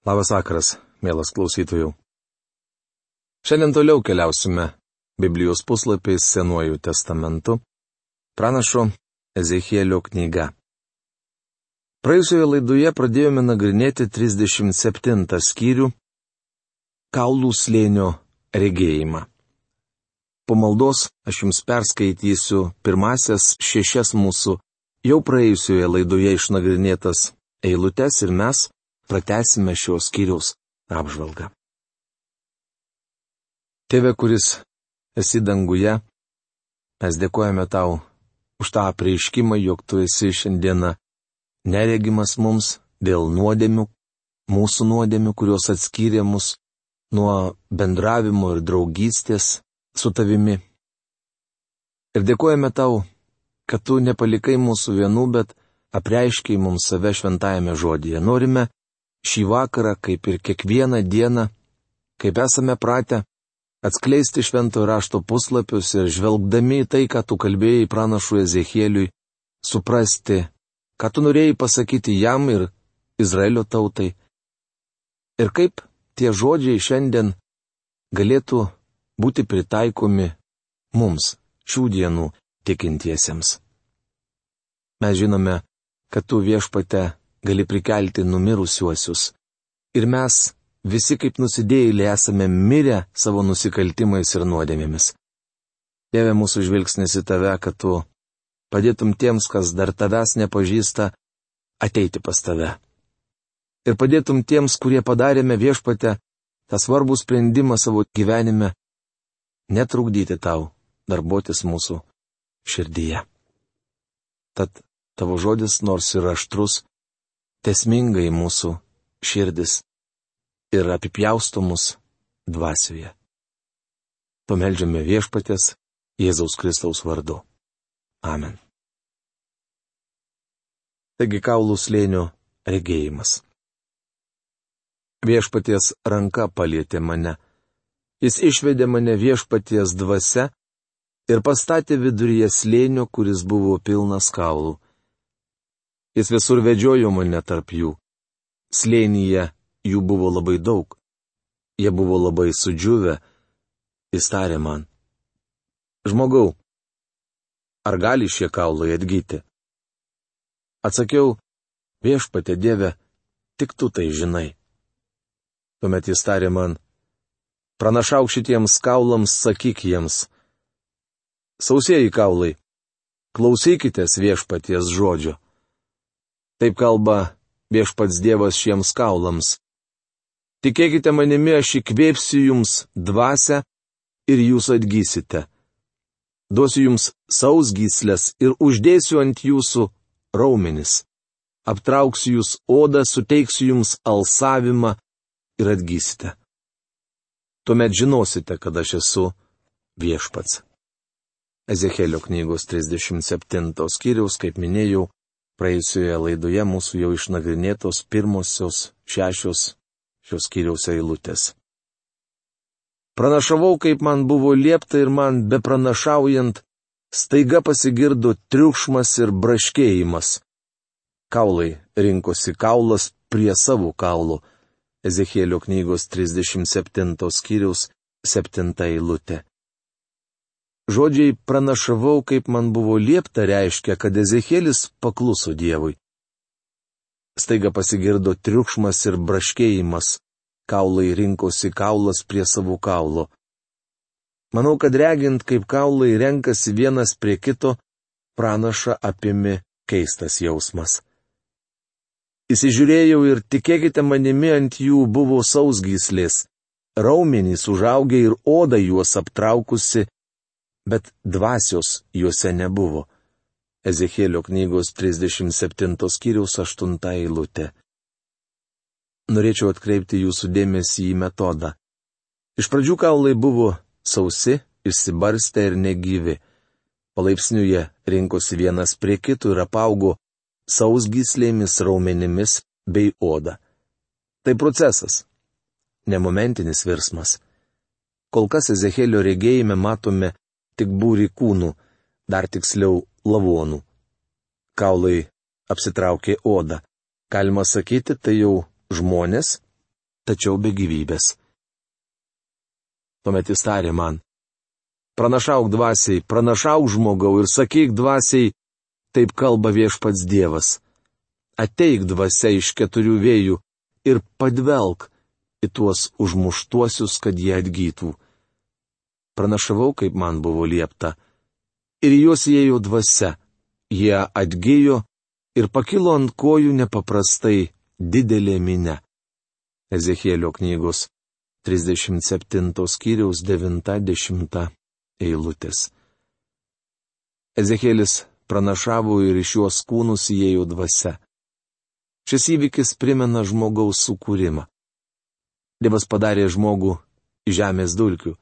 Labas vakaras, mielas klausytojų. Šiandien toliau keliausime Biblijos puslapiais Senuoju testamentu, pranašo Ezechielio knyga. Praėjusioje laidoje pradėjome nagrinėti 37 skyrių Kaulų slėnio regėjimą. Po maldos aš jums perskaitysiu pirmasias šešias mūsų jau praėjusioje laidoje išnagrinėtas eilutes ir mes pratesime šios skyriaus apžvalgą. Tėve, kuris esi danguje, mes dėkojame tau už tą prieiškimą, jog tu esi šiandieną neregimas mums dėl nuodėmių, mūsų nuodėmių, kurios atskyrė mus nuo bendravimo ir draugystės su tavimi. Ir dėkojame tau, kad tu nepalikai mūsų vienų, bet apreiškiai mums save šventajame žodėje. Norime šį vakarą, kaip ir kiekvieną dieną, kaip esame pratę, atskleisti švento rašto puslapius ir žvelgdami į tai, ką tu kalbėjai pranašų Ezechieliui, suprasti, ką tu norėjai pasakyti jam ir Izraelio tautai. Ir kaip tie žodžiai šiandien galėtų būti pritaikomi mums, šių dienų tikintiesiems. Mes žinome, kad tu viešpate gali prikelti numirusiuosius. Ir mes visi kaip nusidėjėliai esame mirę savo nusikaltimais ir nuodėmėmis. Dieve mūsų žvilgsnis į tave, kad tu padėtum tiems, kas dar tavęs nepažįsta, ateiti pas tave. Ir padėtum tiems, kurie padarėme viešpatę tą svarbų sprendimą savo gyvenime, netrukdyti tau darbuotis mūsų širdyje. Tad tavo žodis, nors ir aštrus, tesmingai mūsų širdis ir apipjausto mus dvasioje. Pameldžiame viešpatės Jėzaus Kristaus vardu. Amen. Taigi kaulų slėnio regėjimas. Viešpaties ranka palėtė mane. Jis išvedė mane viešpaties dvasia ir pastatė viduryje slėnio, kuris buvo pilnas kaulų. Jis visur vedžiojo mane tarp jų. Slėnyje jų buvo labai daug. Jie buvo labai sudžiuvę. Jis tarė man. Žmogau, ar gali šie kaulai atgyti? Atsakiau, viešpatė Dieve, tik tu tai žinai. Tuomet jis tarė man, pranašauk šitiems kaulams, sakyk jiems. Sausieji kaulai, klausykitės viešpaties žodžio. Taip kalba viešpats Dievas šiems kaulams. Tikėkite manimi, aš įkvėpsiu jums dvasę ir jūs atgysite. Duosiu jums sausgyslės ir uždėsiu ant jūsų raumenis. Aptrauksiu jūs odą, suteiksiu jums alsavimą ir atgysite. Tuomet žinosite, kad aš esu viešpats. Ezekėlio knygos 37 skyriaus, kaip minėjau, Praėjusioje laidoje mūsų jau išnagrinėtos pirmosios šešios šios kiriaus eilutės. Pranašavau, kaip man buvo liepta ir man bepranašaujant, staiga pasigirdo triukšmas ir braškėjimas. Kaulai rinkosi kaulas prie savų kaulų. Ezekėlio knygos 37 skyriaus 7 eilutė. Žodžiai pranašavau, kaip man buvo liepta, reiškia, kad Ezekėlis pakluso Dievui. Staiga pasigirdo triukšmas ir braškėjimas, kaulai rinkosi kaulas prie savų kaulo. Manau, kad regint, kaip kaulai renkasi vienas prie kito, pranaša apimi keistas jausmas. Įsižiūrėjau ir tikėkite manimi ant jų buvo sausgyslės, raumenys užaugę ir oda juos aptraukusi bet dvasios juose nebuvo. Ezekėlio knygos 37 skyriaus 8 eilutė. Norėčiau atkreipti jūsų dėmesį į metodą. Iš pradžių kaulai buvo sausi, išsibarstę ir negyvi. Palaipsniui rinkosi vienas prie kito ir apaugo sausgyslėmis, raumenimis bei oda. Tai procesas, nemomentinis virsmas. Kol kas Ezekėlio regėjime matome tik būri kūnų, dar tiksliau lavonų. Kaulai apsitraukė odą. Galima sakyti, tai jau žmonės, tačiau be gyvybės. Tuomet jis tarė man, pranašauk dvasiai, pranašauk žmogau ir sakyk dvasiai, taip kalba viešpats Dievas. Ateik dvasia iš keturių vėjų ir padvelk į tuos užmuštuosius, kad jie atgytų. Pranašavau, kaip man buvo liepta. Ir juos įėjo dvasia. Jie atgyjo ir pakilo ant kojų nepaprastai didelė minė. Ezekėlio knygos 37 skyriaus 90 eilutės. Ezekėlis pranašavo ir iš juos kūnus įėjo dvasia. Šis įvykis primena žmogaus sukūrimą. Dievas padarė žmogų žemės dulkių.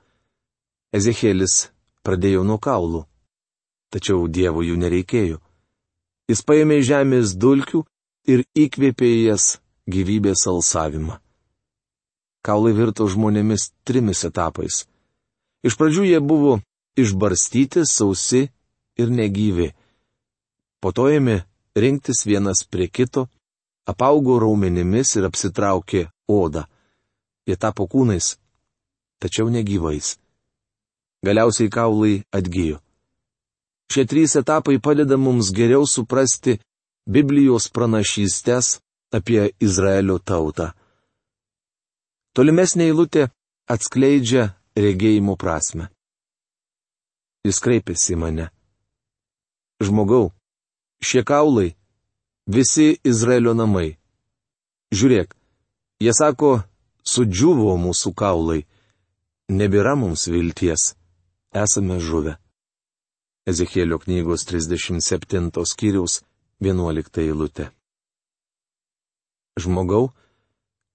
Ezekėlis pradėjo nuo kaulų. Tačiau Dievo jų nereikėjo. Jis paėmė žemės dulkių ir įkvėpė į jas gyvybės alsavimą. Kaulai virto žmonėmis trimis etapais. Iš pradžių jie buvo išbarstyti, sausi ir negyvi. Po to ėmė rinktis vienas prie kito, apaugo raumenimis ir apsitraukė odą. Jie tapo kūnais, tačiau negyvais. Galiausiai kaulai atgyjo. Šie trys etapai padeda mums geriau suprasti Biblijos pranašystės apie Izraelio tautą. Tolimesnė eilutė atskleidžia regėjimo prasme. Jis kreipėsi į mane. Žmogau, šie kaulai visi Izraelio namai. Žiūrėk, jie sako, sudžiuvo mūsų kaulai, nebėra mums vilties, esame žuvę. Ezekėlio knygos 37 skyriaus 11 eilutė. Žmogau,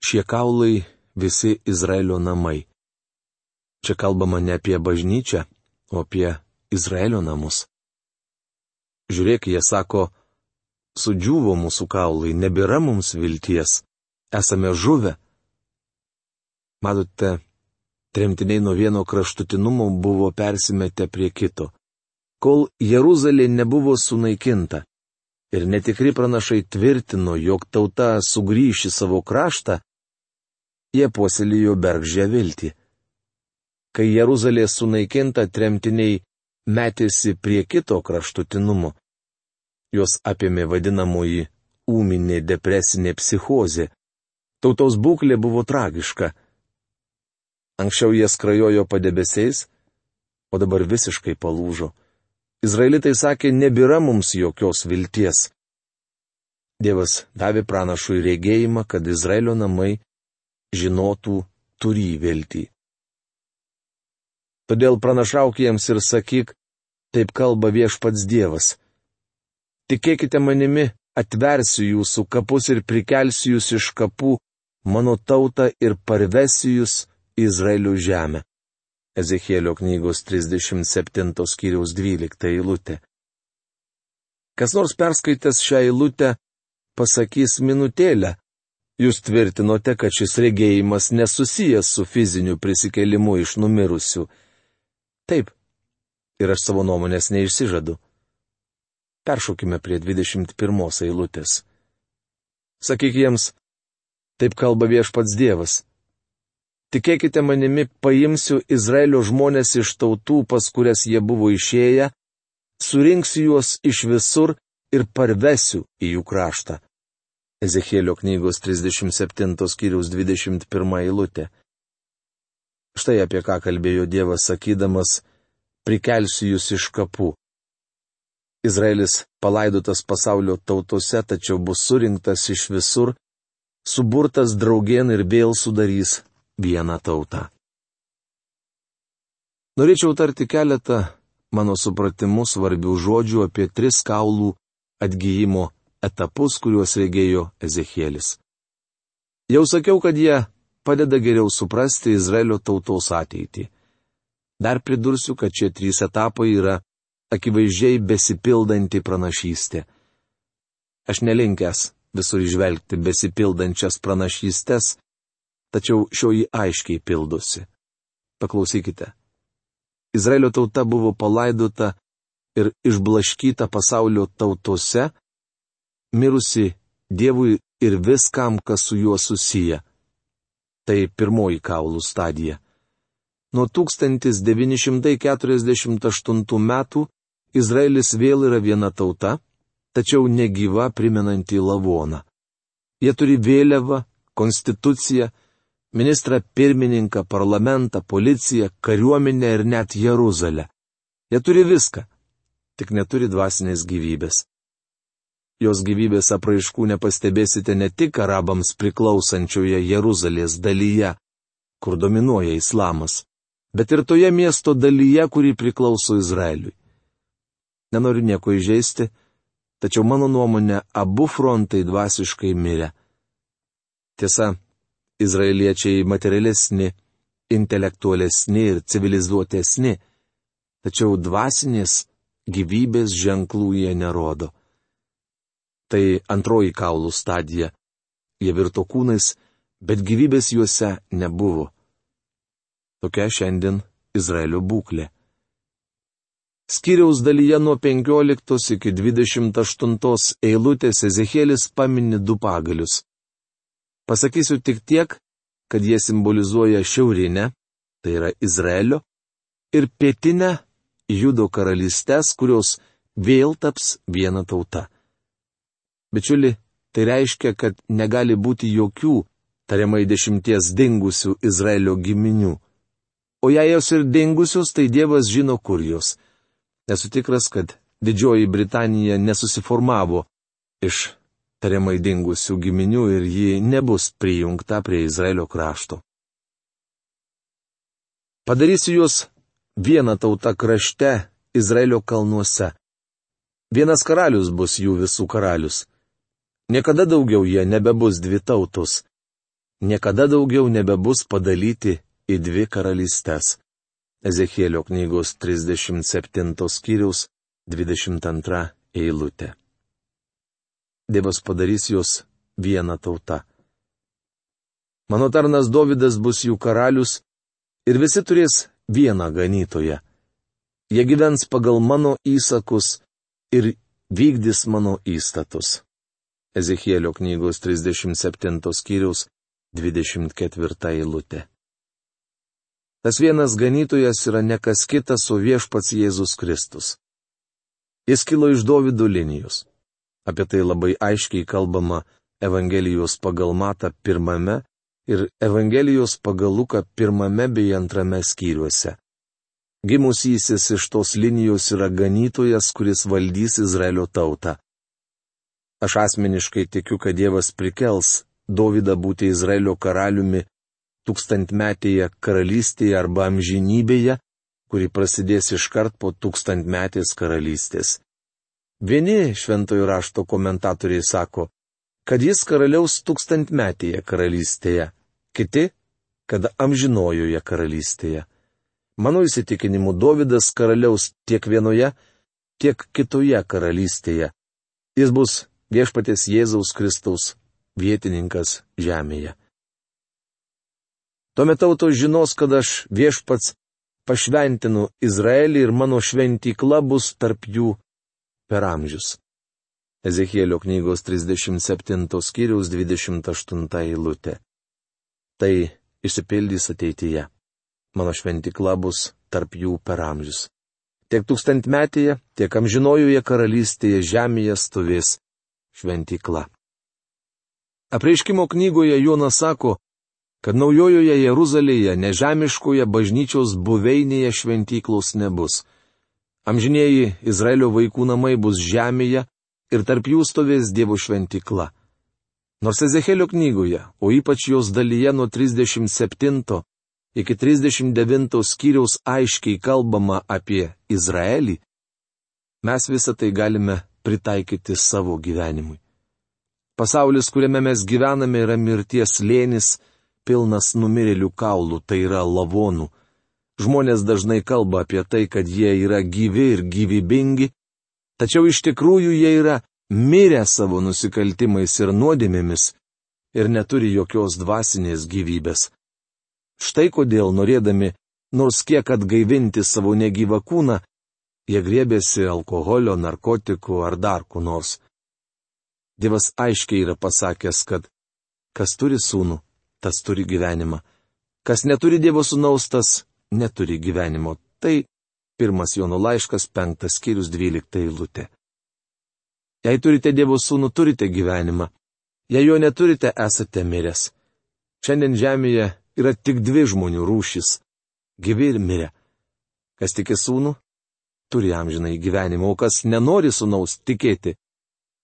šie kaulai visi Izraelio namai. Čia kalbama ne apie bažnyčią, o apie Izraelio namus. Žiūrėk, jie sako, sudžiuvo mūsų kaulai, nebėra mums vilties, esame žuvę. Matote, tremtiniai nuo vieno kraštutinumo buvo persimetę prie kito. Kol Jeruzalė nebuvo sunaikinta ir netikri pranašai tvirtino, jog tauta sugrįš į savo kraštą, jie puoselėjo bergžę viltį. Kai Jeruzalė sunaikinta, tremtiniai metėsi prie kito kraštutinumo juos apėmė vadinamoji ūminė depresinė psichozė. Tautos būklė buvo tragiška. Anksčiau jie skrajojo padebesiais, o dabar visiškai palūžo. Izraelitai sakė, nebėra mums jokios vilties. Dievas davė pranašui regėjimą, kad Izraelio namai žinotų turį viltį. Todėl pranašauk jiems ir sakyk, taip kalba viešpats Dievas. Tikėkite manimi, atversiu jūsų kapus ir prikelsiu jūs iš kapų, mano tautą ir parvesiu jūs Izraelio žemę. Ezekėlio knygos 37 skyriaus 12 eilutė. Kas nors perskaitęs šią eilutę, pasakys minutėlę. Jūs tvirtinote, kad šis regėjimas nesusijęs su fiziniu prisikelimu iš numirusių. Taip. Ir aš savo nuomonės neišsižadu. Peršokime prie 21 eilutės. Sakyk jiems, taip kalba viešpats Dievas. Tikėkite manimi, paimsiu Izraelio žmonės iš tautų, pas kurias jie buvo išėję, surinksiu juos iš visur ir parvesiu į jų kraštą. Ezekėlio knygos 37 skyriaus 21 eilutė. Štai apie ką kalbėjo Dievas sakydamas, prikelsiu jūs iš kapų. Izraelis palaidotas pasaulio tautose, tačiau bus surinktas iš visur, suburtas draugien ir vėl sudarys vieną tautą. Norėčiau tarti keletą, mano supratimu, svarbių žodžių apie tris kaulų atgyjimo etapus, kuriuos regėjo Ezekielis. Jau sakiau, kad jie padeda geriau suprasti Izraelio tautos ateitį. Dar pridursiu, kad šie trys etapai yra akivaizdžiai besipildanti pranašystė. Aš nelinkęs visur išvelgti besipildančias pranašystės, tačiau šioji aiškiai pildosi. Paklausykite. Izraelio tauta buvo palaidota ir išblaškyta pasaulio tautose, mirusi Dievui ir viskam, kas su juo susiję. Tai pirmoji kaulų stadija. Nuo 1948 metų Izraelis vėl yra viena tauta, tačiau negyva primenanti lavoną. Jie turi vėliavą, konstituciją, ministrą pirmininką, parlamentą, policiją, kariuomenę ir net Jeruzalę. Jie turi viską, tik neturi dvasinės gyvybės. Jos gyvybės apraiškų nepastebėsite ne tik arabams priklausančioje Jeruzalės dalyje, kur dominuoja islamas, bet ir toje miesto dalyje, kuri priklauso Izraeliui. Nenoriu nieko įžeisti, tačiau mano nuomonė, abu frontai dvasiškai mirė. Tiesa, izraeliečiai materialesni, intelektualesni ir civilizuotesni, tačiau dvasinės gyvybės ženklų jie nerodo. Tai antroji kaulų stadija. Jie virto kūnais, bet gyvybės juose nebuvo. Tokia šiandien Izraelio būklė. Skiriaus dalyje nuo 15 iki 28 eilutės Ezekėlis pamini du pagalius. Pasakysiu tik tiek, kad jie simbolizuoja šiaurinę, tai yra Izraelio, ir pietinę Judo karalystės, kurios vėl taps viena tauta. Bičiuli, tai reiškia, kad negali būti jokių tariamai dešimties dingusių Izraelio giminių. O jei jos ir dingusios, tai Dievas žino, kur jos. Esu tikras, kad Didžioji Britanija nesusiformavo iš tariamai dingusių giminių ir ji nebus prijungta prie Izraelio krašto. Padarysiu juos vieną tautą krašte Izraelio kalnuose. Vienas karalius bus jų visų karalius. Niekada daugiau jie nebebus dvi tautos. Niekada daugiau nebebus padalyti į dvi karalystės. Ezekėlio knygos 37 skyriaus 22 eilutė. Dievas padarys juos vieną tautą. Mano tarnas Dovydas bus jų karalius ir visi turės vieną ganytoją. Jie gyvens pagal mano įsakus ir vykdys mano įstatus. Ezechielio knygos 37 skyriaus 24 eilutė. Tas vienas ganytojas yra ne kas kitas, o viešpats Jėzus Kristus. Jis kilo iš Dovido linijos. Apie tai labai aiškiai kalbama Evangelijos pagal Mata pirmame ir Evangelijos pagal Luką pirmame bei antrame skyriuose. Gimusysis iš tos linijos yra ganytojas, kuris valdys Izraelio tautą. Aš asmeniškai tikiu, kad Dievas prikels Dovydą būti Izraelio karaliumi tūkstantmetėje karalystėje arba amžinybėje, kuri prasidės iškart po tūkstantmetės karalystės. Vieni šventojo rašto komentatoriai sako, kad jis karaliaus tūkstantmetėje karalystėje, kiti, kad amžinojoje karalystėje. Mano įsitikinimu, Dovydas karaliaus tiek vienoje, tiek kitoje karalystėje. Jis bus viešpatės Jėzaus Kristaus vietininkas žemėje. Tuomet tautos žinos, kad aš viešpats pašventinu Izraelį ir mano šventykla bus tarp jų per amžius. Ezekėlio knygos 37 skyriaus 28 eilutė. Tai išsipildys ateityje. Mano šventikla bus tarp jų per amžius. Tiek tūkstantmetėje, tiek amžinojoje karalystėje žemėje stovės šventikla. Apreiškimo knygoje Jonas sako, kad naujojoje Jeruzalėje nežemiškoje bažnyčios buveinėje šventyklos nebus. Amžinieji Izraelio vaikų namai bus žemėje ir tarp jų stovės Dievo šventikla. Nors Ezekėlio knygoje, o ypač jos dalyje nuo 37 iki 39 skyriaus aiškiai kalbama apie Izraelį, mes visą tai galime pritaikyti savo gyvenimui. Pasaulis, kuriame mes gyvename, yra mirties lėnis, pilnas numirėlių kaulų, tai yra lavonų Žmonės dažnai kalba apie tai, kad jie yra gyvi ir gyvybingi, tačiau iš tikrųjų jie yra mirę savo nusikaltimais ir nuodėmėmis ir neturi jokios dvasinės gyvybės. Štai kodėl norėdami nors kiek atgaivinti savo negyvą kūną, jie grėbėsi alkoholio, narkotikų ar dar ko nors. Dievas aiškiai yra pasakęs, kad kas turi sūnų, tas turi gyvenimą. Kas neturi Dievo sunaus, tas neturi gyvenimo. Tai pirmas Jono laiškas, penktas skyrius, dvylikta eilutė. Jei turite Dievo sūnų, turite gyvenimą. Jei jo neturite, esate miręs. Šiandien žemėje yra tik dvi žmonių rūšis - gyvi ir mirę. Kas tiki sūnų, turi amžinai gyvenimą, o kas nenori sunaus tikėti,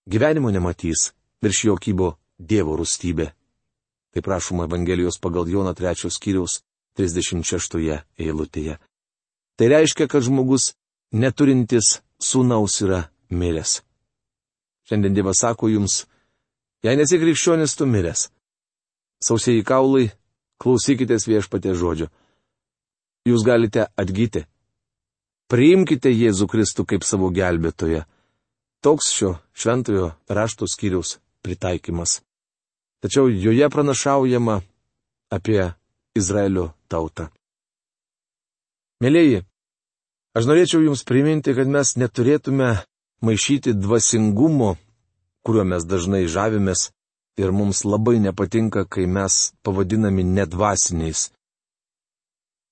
gyvenimo nematys, virš jo kybo Dievo rūstybė. Tai prašoma Evangelijos pagal Jono 3 skyriaus 36 eilutėje. Tai reiškia, kad žmogus neturintis sūnaus yra miręs. Šiandien Dievas sako jums, jei nesi krikščionis, tu miręs. Sausieji kaulai, klausykitės viešpatė žodžio. Jūs galite atgyti. Priimkite Jėzų Kristų kaip savo gelbėtoją. Toks šio šventojo rašto skyriaus pritaikymas tačiau joje pranašaujama apie Izraelio tautą. Mėlyji, aš norėčiau Jums priminti, kad mes neturėtume maišyti dvasingumo, kuriuo mes dažnai žavimės ir mums labai nepatinka, kai mes pavadinami nedvasiniais.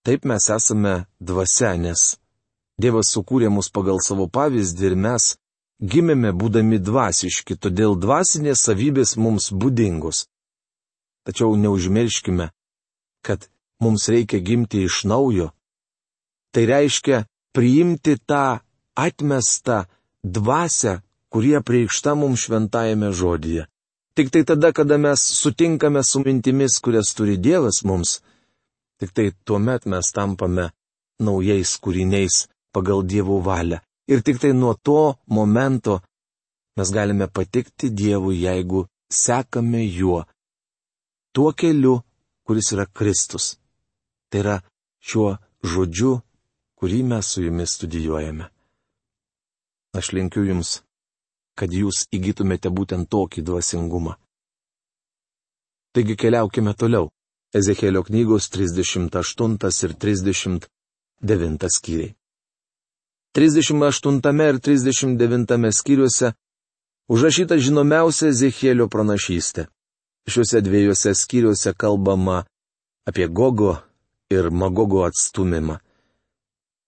Taip mes esame dvasia, nes Dievas sukūrė mus pagal savo pavyzdį ir mes Gimėme būdami dvasiški, todėl dvasinės savybės mums būdingos. Tačiau neužmirškime, kad mums reikia gimti iš naujo. Tai reiškia priimti tą atmestą dvasę, kurie priekšta mums šventajame žodyje. Tik tai tada, kada mes sutinkame su mintimis, kurias turi Dievas mums, tik tai tuomet mes tampame naujais kūriniais pagal Dievo valią. Ir tik tai nuo to momento mes galime patikti Dievui, jeigu sekame juo. Tuo keliu, kuris yra Kristus. Tai yra šiuo žodžiu, kurį mes su jumis studijuojame. Aš linkiu jums, kad jūs įgytumėte būtent tokį dvasingumą. Taigi keliaukime toliau. Ezekėlio knygos 38 ir 39 skyriai. 38 ir 39 skyriuose užrašyta žinomiausia Zechielio pranašystė. Šiuose dviejose skyriuose kalbama apie Gogo ir Magogo atstumimą.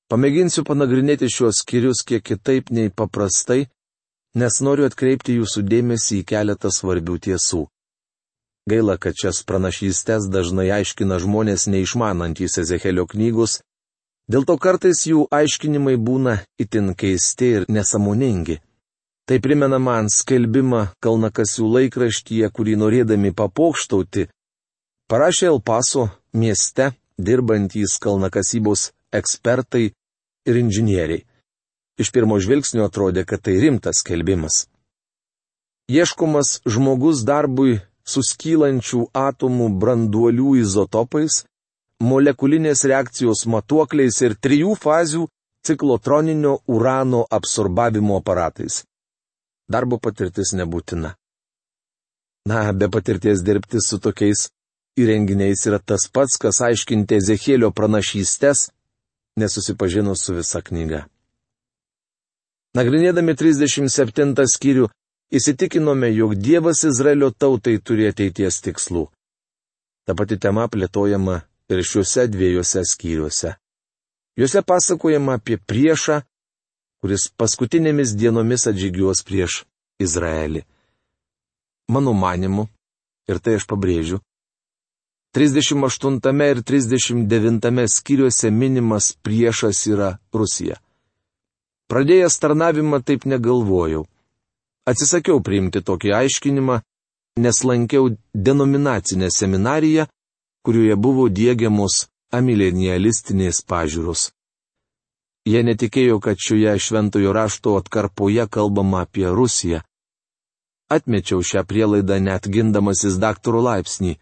Pamėginsiu panagrinėti šiuos skyrius kiek kitaip nei paprastai, nes noriu atkreipti jūsų dėmesį į keletą svarbių tiesų. Gaila, kad šias pranašystės dažnai aiškina žmonės neišmanantys Ezehelio knygos Dėl to kartais jų aiškinimai būna itin keisti ir nesamoningi. Tai primena man skelbimą Kalnakasių laikraštyje, kurį norėdami papokštauti, parašė Elpaso mieste dirbantys kalnakasybos ekspertai ir inžinieriai. Iš pirmo žvilgsnio atrodė, kad tai rimtas skelbimas. Ieškomas žmogus darbui suskylančių atomų branduolių izotopais molekulinės reakcijos matuokliais ir trijų fazių ciklotroninio urano absorbavimo aparatais. Darbo patirtis nebūtina. Na, be patirties dirbti su tokiais įrenginiais yra tas pats, kas aiškinti Ezekėlio pranašystės, nesusipažinus su visa knyga. Nagrinėdami 37 skyrių, įsitikinome, jog Dievas Izraelio tautai turi ateities tikslų. Ta pati tema plėtojama ir šiuose dviejose skyriuose. Juose pasakojama apie priešą, kuris paskutinėmis dienomis atžygiuos prieš Izraelį. Mano manimu, ir tai aš pabrėžiu, 38 ir 39 skyriuose minimas priešas yra Rusija. Pradėjęs tarnavimą taip negalvojau. Atsisakiau priimti tokį aiškinimą, nes lankiau denominacinę seminariją, kurioje buvo dėgiamos amilenialistinės pažiūros. Jie netikėjo, kad šioje šventojo rašto atkarpoje kalbama apie Rusiją. Atmečiau šią prielaidą net gindamasis daktaro laipsnį.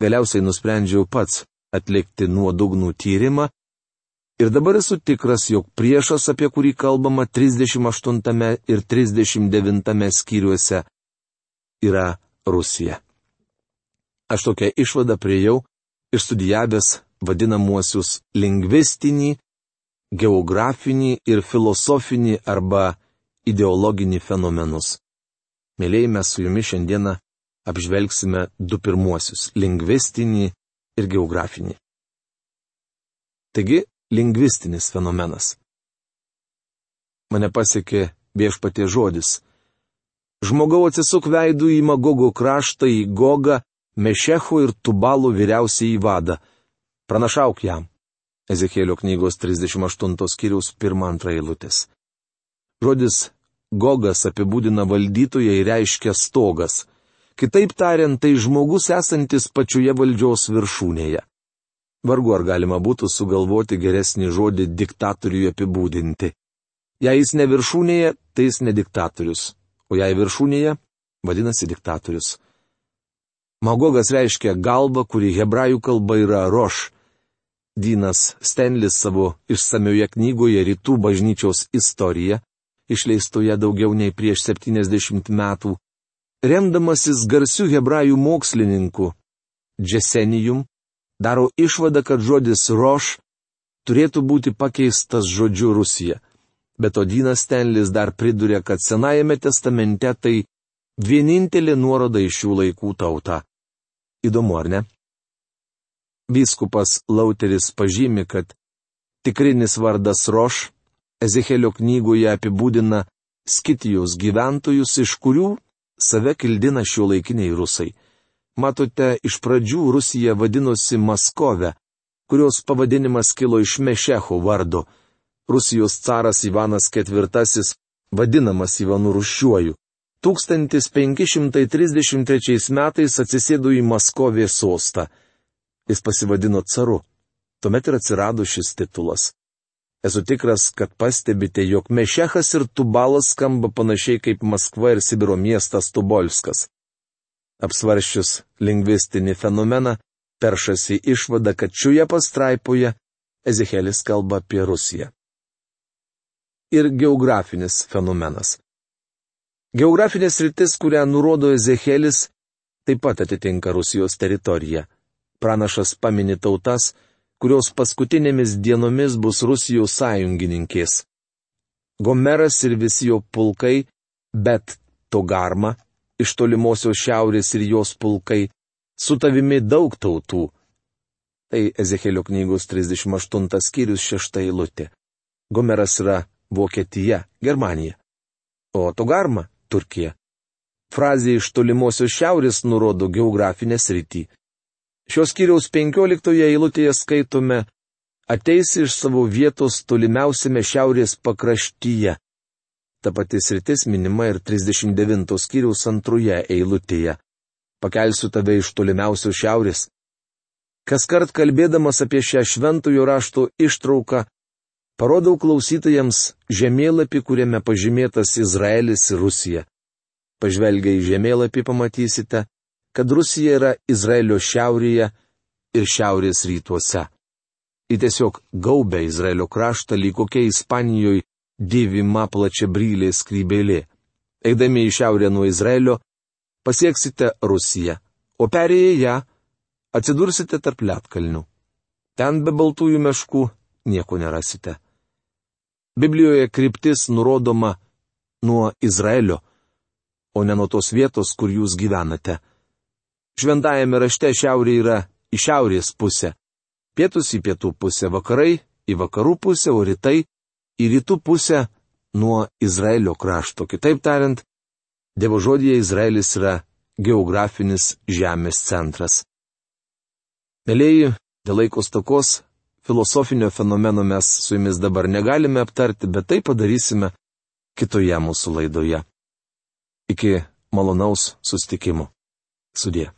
Galiausiai nusprendžiau pats atlikti nuodugnų tyrimą ir dabar esu tikras, jog priešas, apie kurį kalbama 38 ir 39 skyriuose, yra Rusija. Aš tokią išvadą priejau išstudijavęs vadinamuosius lingvistinį, geografinį ir filosofinį arba ideologinį fenomenus. Mėlyjei, mes su jumis šiandieną apžvelgsime du pirmuosius - lingvistinį ir geografinį. Taigi, lingvistinis fenomenas. Mane pasiekė viešpatie žodis. Žmogau atsisuk veidų į Magogo kraštą, į Gogą, Mešecho ir Tubalų vyriausiai į vadą. Pranašauk jam. Ezekėlio knygos 38 skyriaus 1-2 eilutės. Žodis Gogas apibūdina valdytoją ir reiškia stogas. Kitaip tariant, tai žmogus esantis pačioje valdžios viršūnėje. Vargu ar galima būtų sugalvoti geresnį žodį diktatoriui apibūdinti. Jei jis ne viršūnėje, tai jis ne diktatorius, o jei viršūnėje, vadinasi diktatorius. Magogas reiškia galvą, kuri hebrajų kalba yra roš. Dynas Stenlis savo išsamioje knygoje Rytų bažnyčios istorija, išleistoje daugiau nei prieš 70 metų, remdamasis garsių hebrajų mokslininkų Džesenijum, daro išvadą, kad žodis roš turėtų būti pakeistas žodžiu Rusija. Bet Odinas Stenlis dar priduria, kad Senajame testamente tai vienintelė nuoroda iš šių laikų tauta. Įdomu, ar ne? Vyskupas Lauteris pažymi, kad tikrinis vardas Roš Ezekėlio knygoje apibūdina Skitijos gyventojus, iš kurių save kildina šio laikiniai rusai. Matote, iš pradžių Rusija vadinosi Maskove, kurios pavadinimas kilo iš Mešecho vardo. Rusijos caras Ivanas IV, vadinamas Ivanu Rušiuoju, 1533 metais atsisėdo į Maskovės sostą. Jis pasivadino caru. Tuomet ir atsirado šis titulas. Esu tikras, kad pastebite, jog Mešechas ir Tubalas skamba panašiai kaip Maskva ir Sibiro miestas Tubolskas. Apsvaršius lingvistinį fenomeną, peršasi išvada, kad šioje pastraipoje Ezekėlis kalba apie Rusiją. Ir geografinis fenomenas. Geografinės rytis, kurią nurodo Ezekėlis, taip pat atitinka Rusijos teritoriją. Pranašas paminė tautas, kurios paskutinėmis dienomis bus Rusijos sąjungininkės. Gomeras ir visi jo pulkai, bet Togarma, iš tolimosios šiaurės ir jos pulkai, su tavimi daug tautų. Tai Ezekėlio knygos 38 skyrius 6 eilutė. Gomeras yra Vokietija, Germanija. O Togarma - Turkija. Frazė iš tolimosios šiaurės nurodo geografinę sritį. Šios skyriaus 15 eilutėje skaitome Ateis iš savo vietos tolimiausiame šiaurės pakraštyje. Ta pati sritis minima ir 39 skyriaus antroje eilutėje. Pakelsiu tave iš tolimiausio šiaurės. Kas kart kalbėdamas apie šią šventojo rašto ištrauką, parodau klausytojams žemėlapį, kuriame pažymėtas Izraelis ir Rusija. Pažvelgia į žemėlapį pamatysite, kad Rusija yra Izraelio šiaurėje ir šiaurės rytuose. Į tiesiog gaubę Izraelio kraštą lyg kokia Ispanijoje dėvima plačia brylė skrybėlė. Eidami į šiaurę nuo Izraelio, pasieksite Rusiją, o perėję ją atsidursite tarp lietkalnių. Ten be baltųjų meškų nieko nerasite. Biblijoje kryptis nurodoma nuo Izraelio, o ne nuo tos vietos, kur jūs gyvenate. Šventajame rašte šiaurė yra į šiaurės pusę, pietus į pietų pusę, vakarai į vakarų pusę, o rytai į rytų pusę nuo Izraelio krašto. Kitaip tariant, Dievo žodėje Izraelis yra geografinis žemės centras. Mėlyji, dėl laiko stokos, filosofinio fenomeno mes su jumis dabar negalime aptarti, bet tai padarysime kitoje mūsų laidoje. Iki malonaus sustikimo. Sudė.